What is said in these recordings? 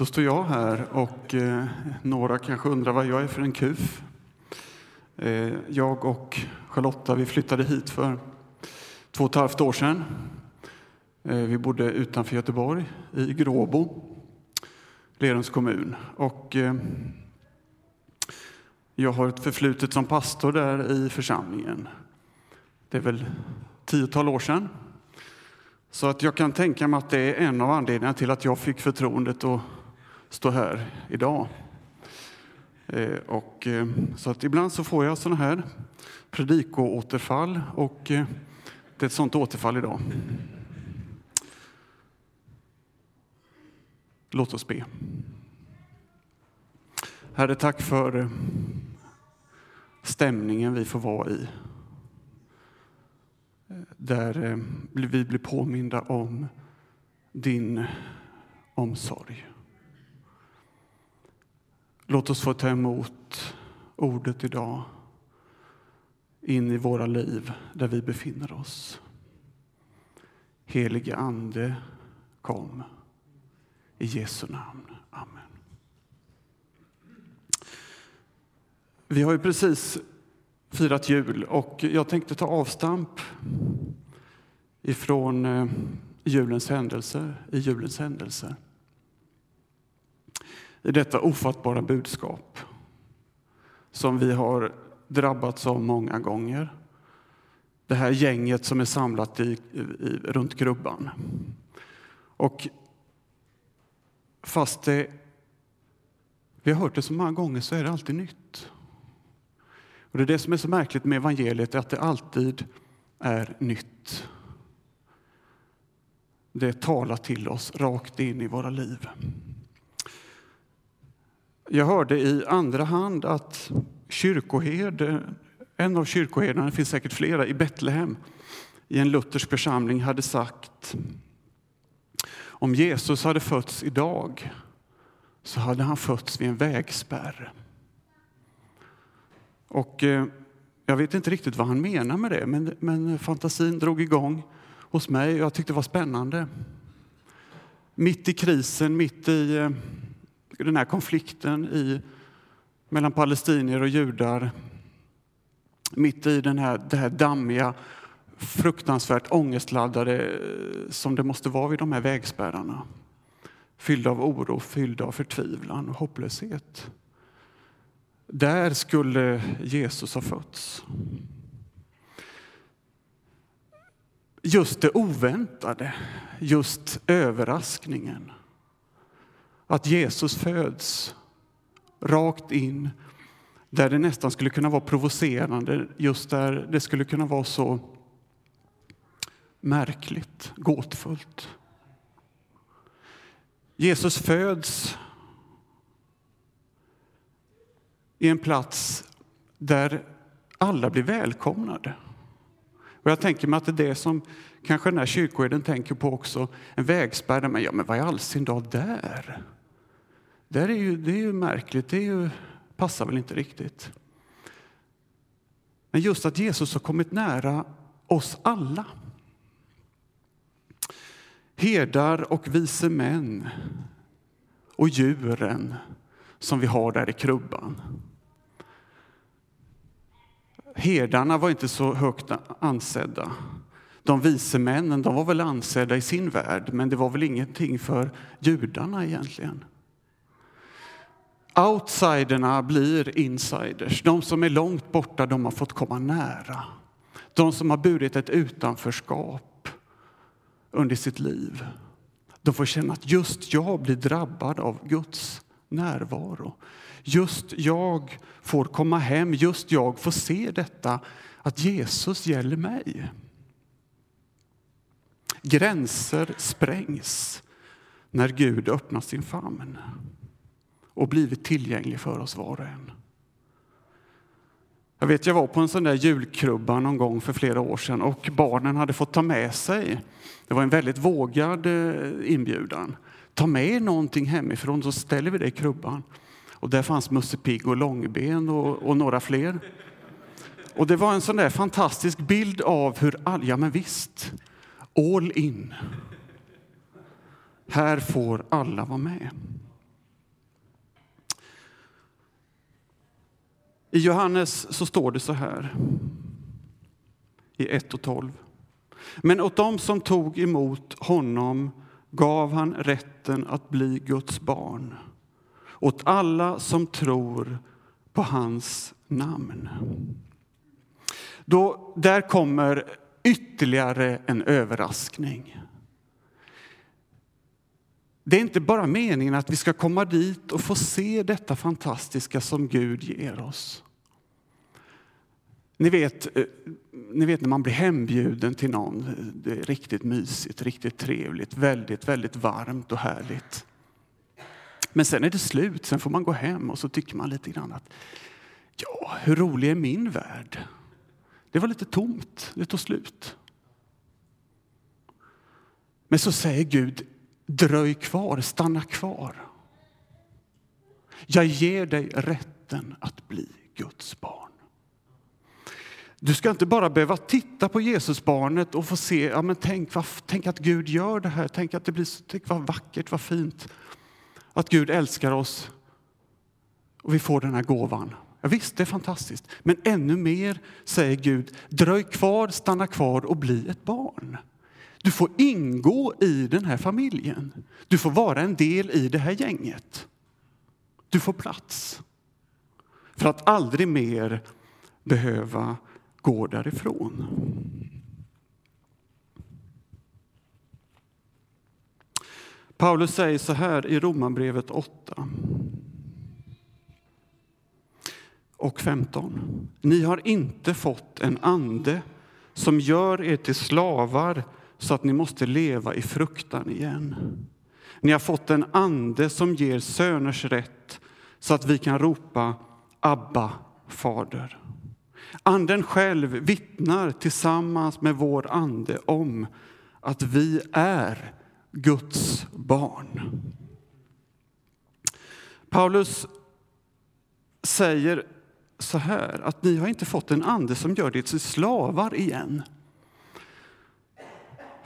Då står jag här och eh, några kanske undrar vad jag är för en kuf. Eh, jag och Charlotta vi flyttade hit för två och ett halvt år sedan. Eh, vi bodde utanför Göteborg i Gråbo, Lerums kommun. Och, eh, jag har ett förflutet som pastor där i församlingen. Det är väl tiotal år sedan. Så att jag kan tänka mig att det är en av anledningarna till att jag fick förtroendet att stå här idag. Eh, och, eh, så att ibland så får jag sådana här predikoåterfall och eh, det är ett sådant återfall idag. Låt oss be. Herre, tack för stämningen vi får vara i. Där vi blir påminda om din omsorg. Låt oss få ta emot ordet idag in i våra liv där vi befinner oss. Helige Ande, kom. I Jesu namn. Amen. Vi har ju precis firat jul och jag tänkte ta avstamp ifrån eh, julens händelser, i julens händelser i detta ofattbara budskap som vi har drabbats av många gånger. Det här gänget som är samlat i, i, runt krubban. Och fast det, vi har hört det så många gånger så är det alltid nytt. Och Det är det som är så märkligt med evangeliet, att det alltid är nytt. Det talar till oss rakt in i våra liv. Jag hörde i andra hand att kyrkoherde, en av kyrkoherdarna, det finns säkert flera, i Betlehem i en luthersk församling hade sagt om Jesus hade fötts idag så hade han fötts vid en vägspärr. Och eh, jag vet inte riktigt vad han menar med det, men, men fantasin drog igång hos mig och jag tyckte det var spännande. Mitt i krisen, mitt i eh, den här konflikten i, mellan palestinier och judar mitt i den här, det här dammiga, fruktansvärt ångestladdade eh, som det måste vara vid de här vägspärrarna. Fyllda av oro, fyllda av förtvivlan och hopplöshet. Där skulle Jesus ha fötts. Just det oväntade, just överraskningen att Jesus föds rakt in där det nästan skulle kunna vara provocerande, just där det skulle kunna vara så märkligt, gåtfullt. Jesus föds i en plats där alla blir välkomnade. Och jag tänker mig att det är det som kanske den här kyrkoherden tänker på också. En vägspärr, men, ja, men vad i all sin dag där? Det är ju, det är ju märkligt, det är ju, passar väl inte riktigt. Men just att Jesus har kommit nära oss alla. Herdar och vise män och djuren som vi har där i krubban. Herdarna var inte så högt ansedda. De vise männen de var väl ansedda i sin värld, men det var väl ingenting för judarna egentligen. Outsiderna blir insiders. De som är långt borta de har fått komma nära. De som har burit ett utanförskap under sitt liv. De får känna att just jag blir drabbad av Guds närvaro. Just jag får komma hem, just jag får se detta, att Jesus gäller mig. Gränser sprängs när Gud öppnar sin famn och blivit tillgänglig för oss var och en. Jag vet, jag var på en sån där julkrubba någon gång för flera år sedan och barnen hade fått ta med sig, det var en väldigt vågad eh, inbjudan, ta med någonting hemifrån så ställer vi det i krubban. Och där fanns Musse Pigg och Långben och, och, några fler. Och det var en sån där fantastisk bild av hur, all, ja men visst, all in. Här får alla vara med. I Johannes så står det så här i 1 och 12. Men åt dem som tog emot honom gav han rätten att bli Guds barn åt alla som tror på hans namn. Då, där kommer ytterligare en överraskning. Det är inte bara meningen att vi ska komma dit och få se detta fantastiska som Gud ger oss. Ni vet, eh, ni vet när man blir hembjuden till någon, det är riktigt mysigt, riktigt trevligt, väldigt, väldigt varmt och härligt. Men sen är det slut, sen får man gå hem och så tycker man lite grann att ja, hur rolig är min värld? Det var lite tomt, det tog slut. Men så säger Gud, dröj kvar, stanna kvar. Jag ger dig rätten att bli Guds barn. Du ska inte bara behöva titta på Jesusbarnet och få se, ja men tänk, vad, tänk att Gud gör det här, tänk att det blir så, tänk vad vackert, vad fint. Att Gud älskar oss och vi får den här gåvan. Ja, visst, det är fantastiskt. Men ännu mer säger Gud, dröj kvar, stanna kvar och bli ett barn. Du får ingå i den här familjen. Du får vara en del i det här gänget. Du får plats. För att aldrig mer behöva gå därifrån. Paulus säger så här i Romarbrevet 8 och 15. Ni har inte fått en ande som gör er till slavar så att ni måste leva i fruktan igen. Ni har fått en ande som ger söners rätt så att vi kan ropa Abba, Fader. Anden själv vittnar tillsammans med vår ande om att vi är Guds barn. Paulus säger så här att ni har inte fått en ande som gör er till slavar igen.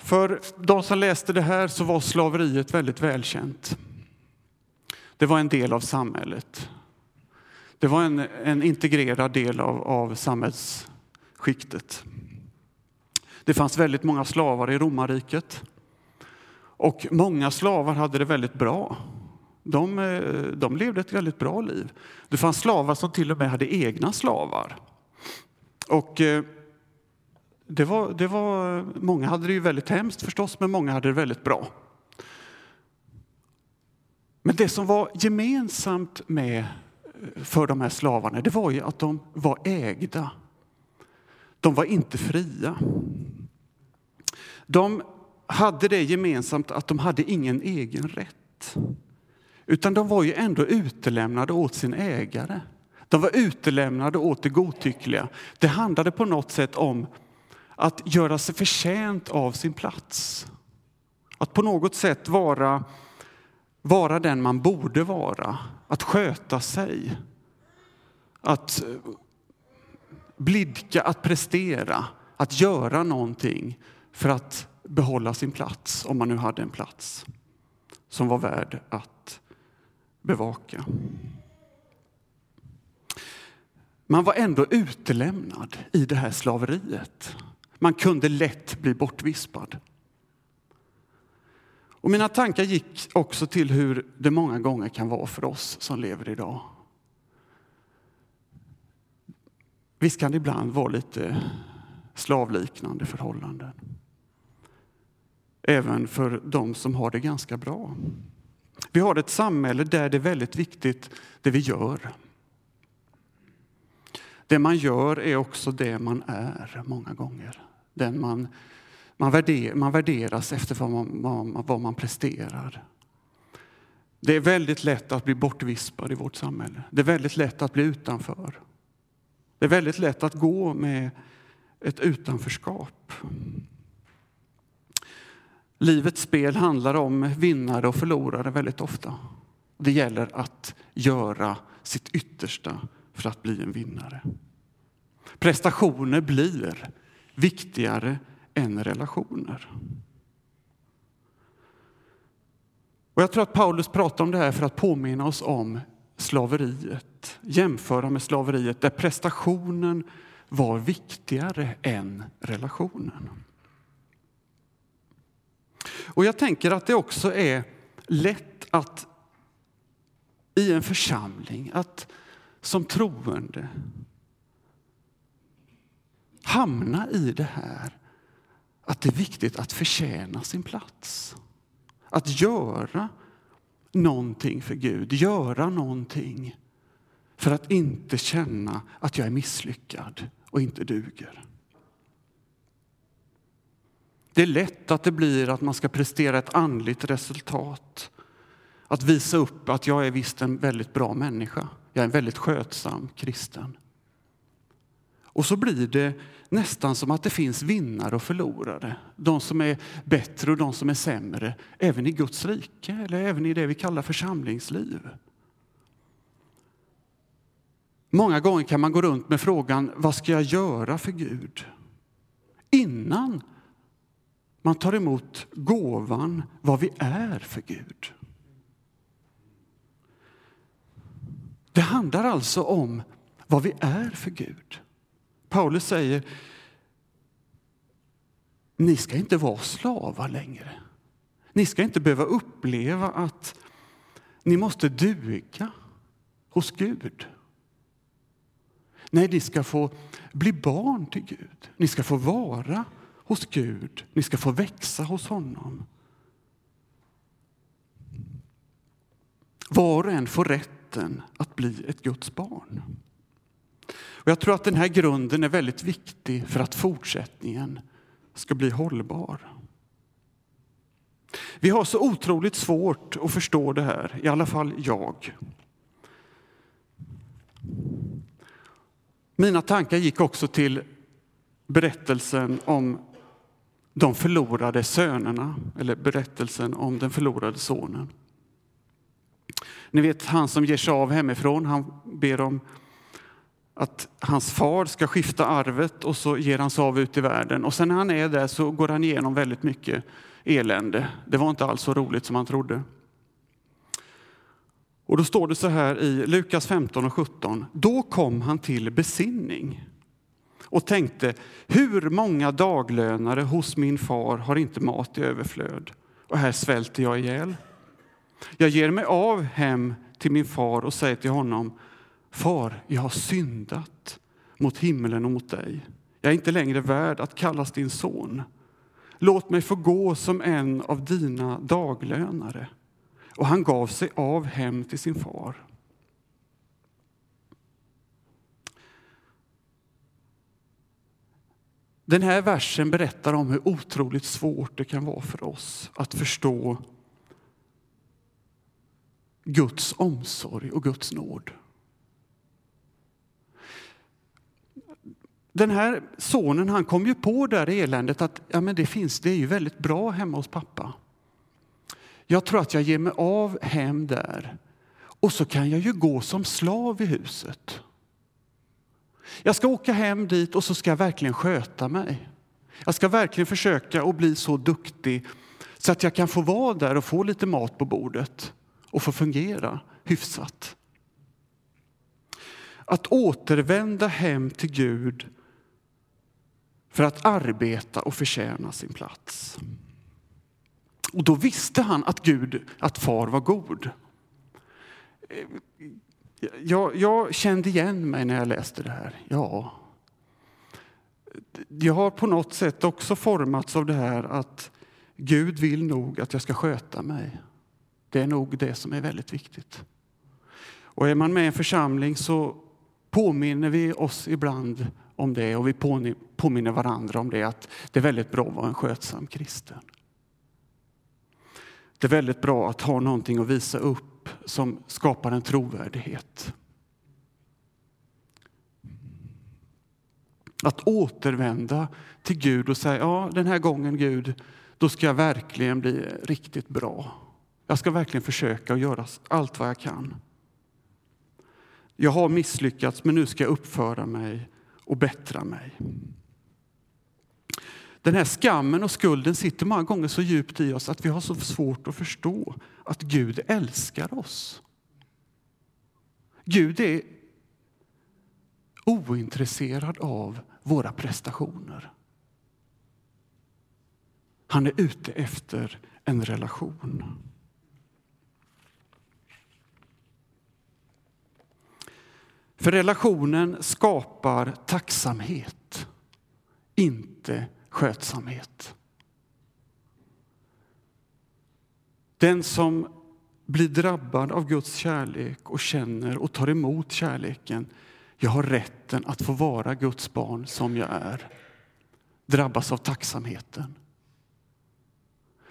För de som läste det här så var slaveriet väldigt välkänt. Det var en del av samhället. Det var en, en integrerad del av, av samhällsskiktet. Det fanns väldigt många slavar i romarriket. Och många slavar hade det väldigt bra. De, eh, de levde ett väldigt bra liv. Det fanns slavar som till och med hade egna slavar. Och eh, det var, det var, många hade det ju väldigt hemskt förstås, men många hade det väldigt bra. Men det som var gemensamt med, eh, för de här slavarna, det var ju att de var ägda. De var inte fria. De hade det gemensamt att de hade ingen egen rätt. Utan de var ju ändå utelämnade åt sin ägare. De var utelämnade åt det godtyckliga. Det handlade på något sätt om att göra sig förtjänt av sin plats. Att på något sätt vara, vara den man borde vara. Att sköta sig. Att eh, blidka, att prestera, att göra någonting för att behålla sin plats, om man nu hade en plats som var värd att bevaka. Man var ändå utelämnad i det här slaveriet. Man kunde lätt bli bortvispad. Och mina tankar gick också till hur det många gånger kan vara för oss som lever idag. Visst kan det ibland vara lite slavliknande förhållanden även för de som har det ganska bra. Vi har ett samhälle där det är väldigt viktigt det vi gör. Det man gör är också det man är många gånger. Den man, man, värder, man värderas efter vad man, vad, vad man presterar. Det är väldigt lätt att bli bortvispad i vårt samhälle. Det är väldigt lätt att bli utanför. Det är väldigt lätt att gå med ett utanförskap. Livets spel handlar om vinnare och förlorare väldigt ofta. Det gäller att göra sitt yttersta för att bli en vinnare. Prestationer blir viktigare än relationer. Och jag tror att Paulus pratar om det här för att påminna oss om slaveriet jämföra med slaveriet där prestationen var viktigare än relationen. Och jag tänker att det också är lätt att i en församling, att som troende hamna i det här att det är viktigt att förtjäna sin plats. Att göra någonting för Gud, göra någonting för att inte känna att jag är misslyckad och inte duger. Det är lätt att det blir att man ska prestera ett andligt resultat. Att visa upp att jag är visst en väldigt bra människa. Jag är en väldigt skötsam kristen. Och så blir det nästan som att det finns vinnare och förlorare. De som är bättre och de som är sämre. Även i Guds rike eller även i det vi kallar församlingsliv. Många gånger kan man gå runt med frågan vad ska jag göra för Gud? Innan man tar emot gåvan vad vi är för Gud. Det handlar alltså om vad vi är för Gud. Paulus säger, ni ska inte vara slavar längre. Ni ska inte behöva uppleva att ni måste duga hos Gud. Nej, ni ska få bli barn till Gud. Ni ska få vara hos Gud. Ni ska få växa hos honom. Var och en får rätten att bli ett Guds barn. Och jag tror att den här grunden är väldigt viktig för att fortsättningen ska bli hållbar. Vi har så otroligt svårt att förstå det här, i alla fall jag. Mina tankar gick också till berättelsen om de förlorade sönerna, eller berättelsen om den förlorade sonen. Ni vet han som ger sig av hemifrån, han ber om att hans far ska skifta arvet och så ger han sig av ut i världen. Och sen när han är där så går han igenom väldigt mycket elände. Det var inte alls så roligt som han trodde. Och då står det så här i Lukas 15 och 17. Då kom han till besinning och tänkte, hur många daglönare hos min far har inte mat i överflöd? Och här svälter jag ihjäl. Jag ger mig av hem till min far och säger till honom, Far, jag har syndat mot himlen och mot dig. Jag är inte längre värd att kallas din son. Låt mig få gå som en av dina daglönare. Och han gav sig av hem till sin far. Den här versen berättar om hur otroligt svårt det kan vara för oss att förstå Guds omsorg och Guds nåd. Den här sonen han kom ju på där eländet att ja, men det finns, det är ju väldigt bra hemma hos pappa. Jag tror att jag ger mig av hem där och så kan jag ju gå som slav i huset. Jag ska åka hem dit och så ska jag verkligen sköta mig. Jag ska verkligen försöka att bli så duktig så att jag kan få vara där och få lite mat på bordet och få fungera hyfsat. Att återvända hem till Gud för att arbeta och förtjäna sin plats. Och då visste han att Gud, att far var god. Jag, jag, kände igen mig när jag läste det här. Ja. Jag har på något sätt också formats av det här att Gud vill nog att jag ska sköta mig. Det är nog det som är väldigt viktigt. Och är man med i en församling så påminner vi oss ibland om det och vi påminner varandra om det att det är väldigt bra att vara en skötsam kristen. Det är väldigt bra att ha någonting att visa upp som skapar en trovärdighet. Att återvända till Gud och säga, ja den här gången Gud, då ska jag verkligen bli riktigt bra. Jag ska verkligen försöka och göra allt vad jag kan. Jag har misslyckats men nu ska jag uppföra mig och bättra mig. Den här skammen och skulden sitter många gånger så djupt i oss att vi har så svårt att förstå att Gud älskar oss. Gud är ointresserad av våra prestationer. Han är ute efter en relation. För relationen skapar tacksamhet, inte skötsamhet. Den som blir drabbad av Guds kärlek och känner och tar emot kärleken. Jag har rätten att få vara Guds barn som jag är. Drabbas av tacksamheten.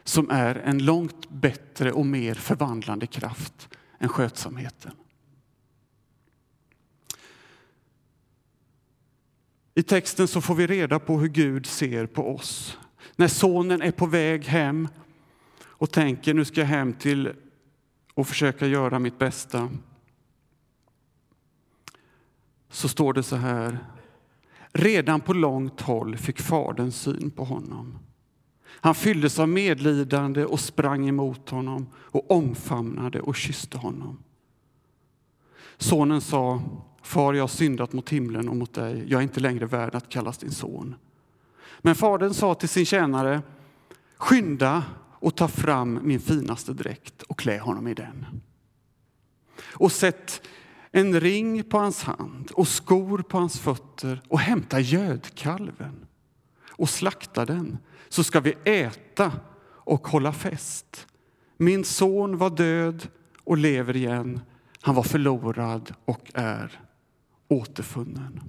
Som är en långt bättre och mer förvandlande kraft än skötsamheten. I texten så får vi reda på hur Gud ser på oss. När sonen är på väg hem och tänker nu ska jag hem till och försöka göra mitt bästa. Så står det så här. Redan på långt håll fick fadern syn på honom. Han fylldes av medlidande och sprang emot honom och omfamnade och kysste honom. Sonen sa, Far, jag har syndat mot himlen och mot dig. Jag är inte längre värd att kallas din son. Men fadern sa till sin tjänare, skynda och ta fram min finaste dräkt och klä honom i den. Och sätt en ring på hans hand och skor på hans fötter och hämta gödkalven och slakta den, så ska vi äta och hålla fest. Min son var död och lever igen. Han var förlorad och är återfunnen.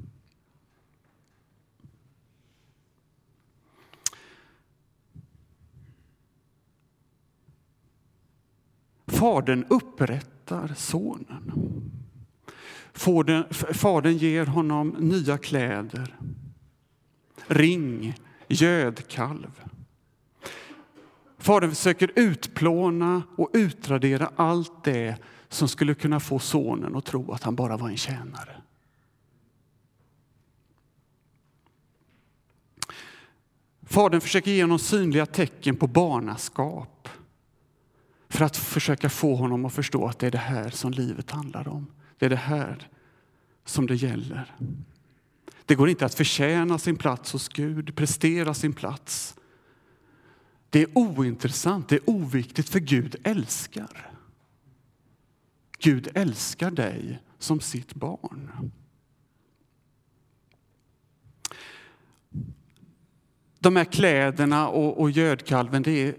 Fadern upprättar sonen. Fadern ger honom nya kläder, ring, gödkalv. Fadern försöker utplåna och utradera allt det som skulle kunna få sonen att tro att han bara var en tjänare. Fadern försöker ge honom synliga tecken på barnaskap för att försöka få honom att förstå att det är det här som livet handlar om. Det är det här som det gäller. Det går inte att förtjäna sin plats hos Gud, prestera sin plats. Det är ointressant, det är oviktigt, för Gud älskar. Gud älskar dig som sitt barn. De här kläderna och, och gödkalven, det är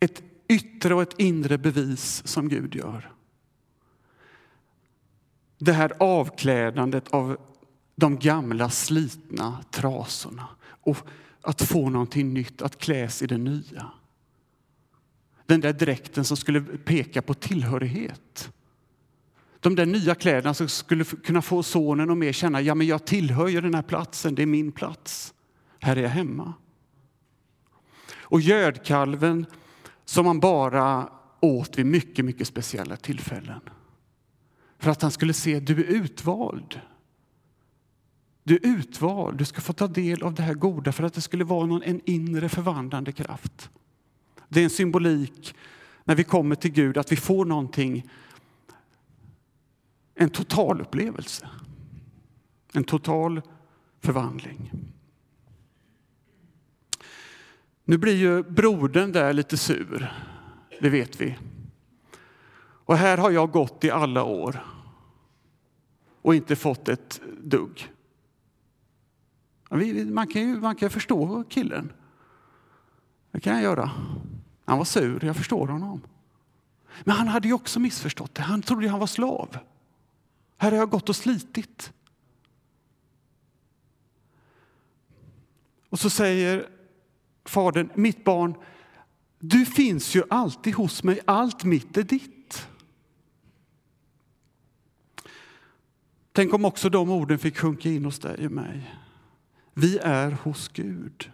ett yttre och ett inre bevis som Gud gör. Det här avklädandet av de gamla slitna trasorna och att få någonting nytt, att kläs i det nya. Den där dräkten som skulle peka på tillhörighet. De där nya kläderna som skulle kunna få sonen att mer känna, ja men jag tillhör ju den här platsen, det är min plats. Här är jag hemma. Och gödkalven som man bara åt vid mycket, mycket speciella tillfällen. För att han skulle se du är utvald. Du är utvald, du ska få ta del av det här goda för att det skulle vara någon, en inre förvandlande kraft. Det är en symbolik när vi kommer till Gud att vi får någonting, en total upplevelse. En total förvandling. Nu blir ju brodern där lite sur, det vet vi. Och här har jag gått i alla år och inte fått ett dugg. Man kan ju man kan förstå killen. Det kan jag göra. Han var sur, jag förstår honom. Men han hade ju också missförstått det. Han trodde han var slav. Här har jag gått och slitit. Och så säger Fadern, mitt barn, du finns ju alltid hos mig, allt mitt är ditt. Tänk om också de orden fick sjunka in hos dig och mig. Vi är hos Gud.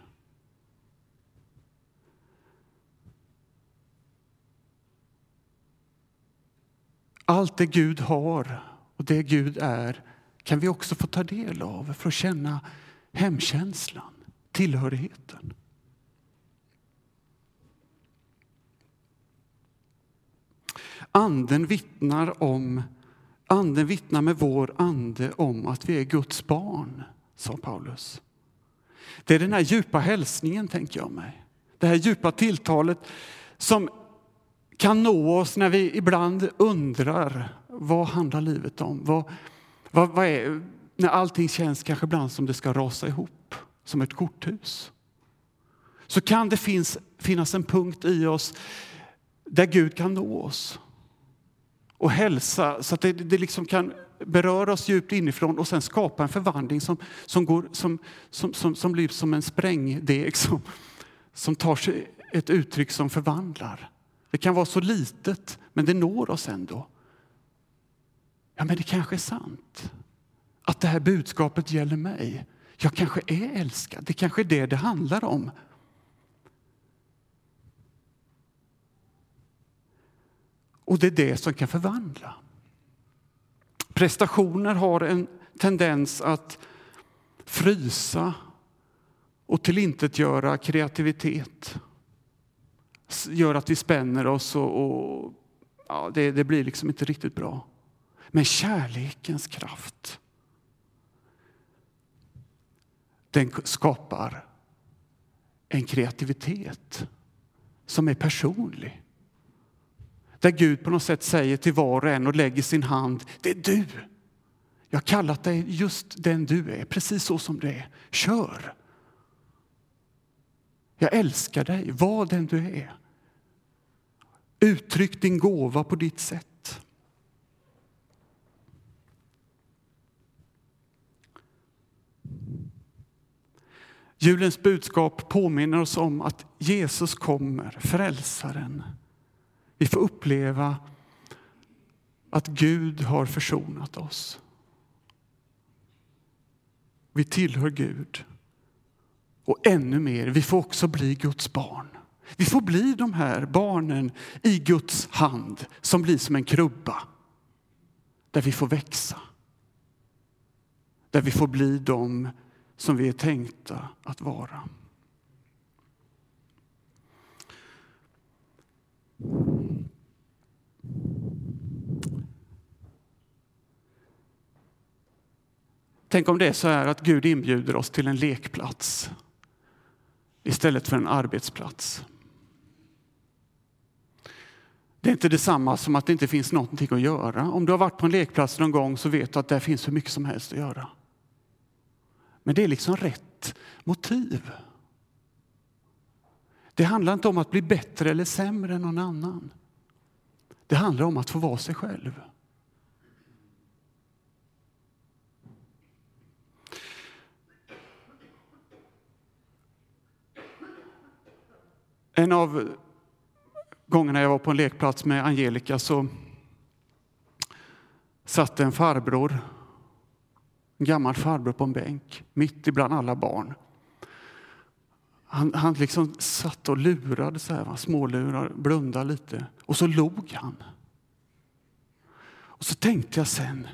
Allt det Gud har och det Gud är kan vi också få ta del av för att känna hemkänslan, tillhörigheten. Anden vittnar om Anden vittnar med vår ande om att vi är Guds barn, sa Paulus. Det är den här djupa hälsningen, tänker jag mig. Det här djupa tilltalet som kan nå oss när vi ibland undrar vad handlar livet om? Vad, vad, vad är, när allting känns kanske ibland som det ska rasa ihop, som ett korthus. Så kan det finns, finnas en punkt i oss där Gud kan nå oss och hälsa så att det, det liksom kan beröra oss djupt inifrån och sen skapa en förvandling som, som, går, som, som, som, som blir som en sprängdeg som, som tar sig ett uttryck som förvandlar. Det kan vara så litet, men det når oss ändå. Ja, men det kanske är sant att det här budskapet gäller mig. Jag kanske är älskad. Det kanske är det det handlar om. Och det är det som kan förvandla. Prestationer har en tendens att frysa och tillintetgöra kreativitet. Gör att vi spänner oss och, och ja, det, det blir liksom inte riktigt bra. Men kärlekens kraft den skapar en kreativitet som är personlig. Där Gud på något sätt säger till var och en och lägger sin hand. Det är du. Jag har kallat dig just den du är, precis så som du är. Kör! Jag älskar dig, var den du är. Uttryck din gåva på ditt sätt. Julens budskap påminner oss om att Jesus kommer, frälsaren. Vi får uppleva att Gud har försonat oss. Vi tillhör Gud. Och ännu mer, vi får också bli Guds barn. Vi får bli de här barnen i Guds hand som blir som en krubba. Där vi får växa. Där vi får bli de som vi är tänkta att vara. Tänk om det är så här att Gud inbjuder oss till en lekplats istället för en arbetsplats. Det är inte detsamma som att det inte finns någonting att göra. Om du har varit på en lekplats någon gång så vet du att där finns hur mycket som helst att göra. Men det är liksom rätt motiv. Det handlar inte om att bli bättre eller sämre än någon annan. Det handlar om att få vara sig själv. En av gångerna jag var på en lekplats med Angelica så satt en farbror, en gammal farbror på en bänk mitt ibland alla barn. Han, han liksom satt och lurade, så här, smålurade, blundade lite och så log han. Och så tänkte jag sen,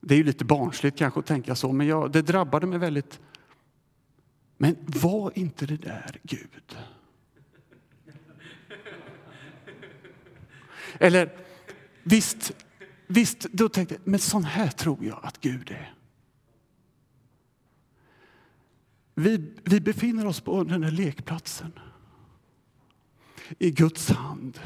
det är ju lite barnsligt kanske att tänka så, men jag, det drabbade mig väldigt. Men var inte det där Gud? Eller visst, visst, då tänkte jag, men sån här tror jag att Gud är. Vi, vi befinner oss på den här lekplatsen i Guds hand.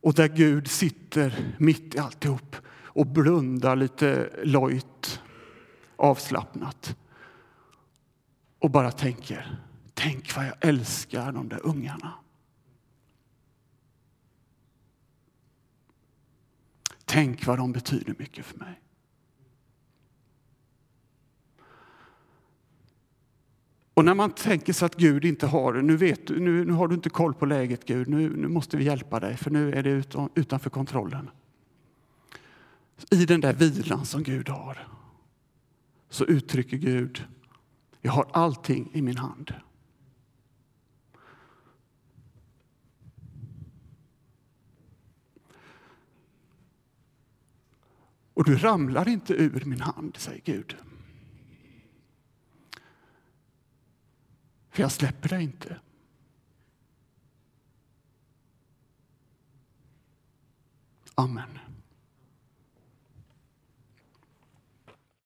Och där Gud sitter mitt i alltihop och blundar lite lojt, avslappnat och bara tänker, tänk vad jag älskar de där ungarna. Tänk vad de betyder mycket för mig. Och när man tänker sig att Gud inte har det, nu, vet du, nu, nu har du inte koll på läget Gud, nu, nu måste vi hjälpa dig för nu är det utan, utanför kontrollen. I den där vilan som Gud har så uttrycker Gud, jag har allting i min hand. Och du ramlar inte ur min hand, säger Gud. För jag släpper dig inte. Amen.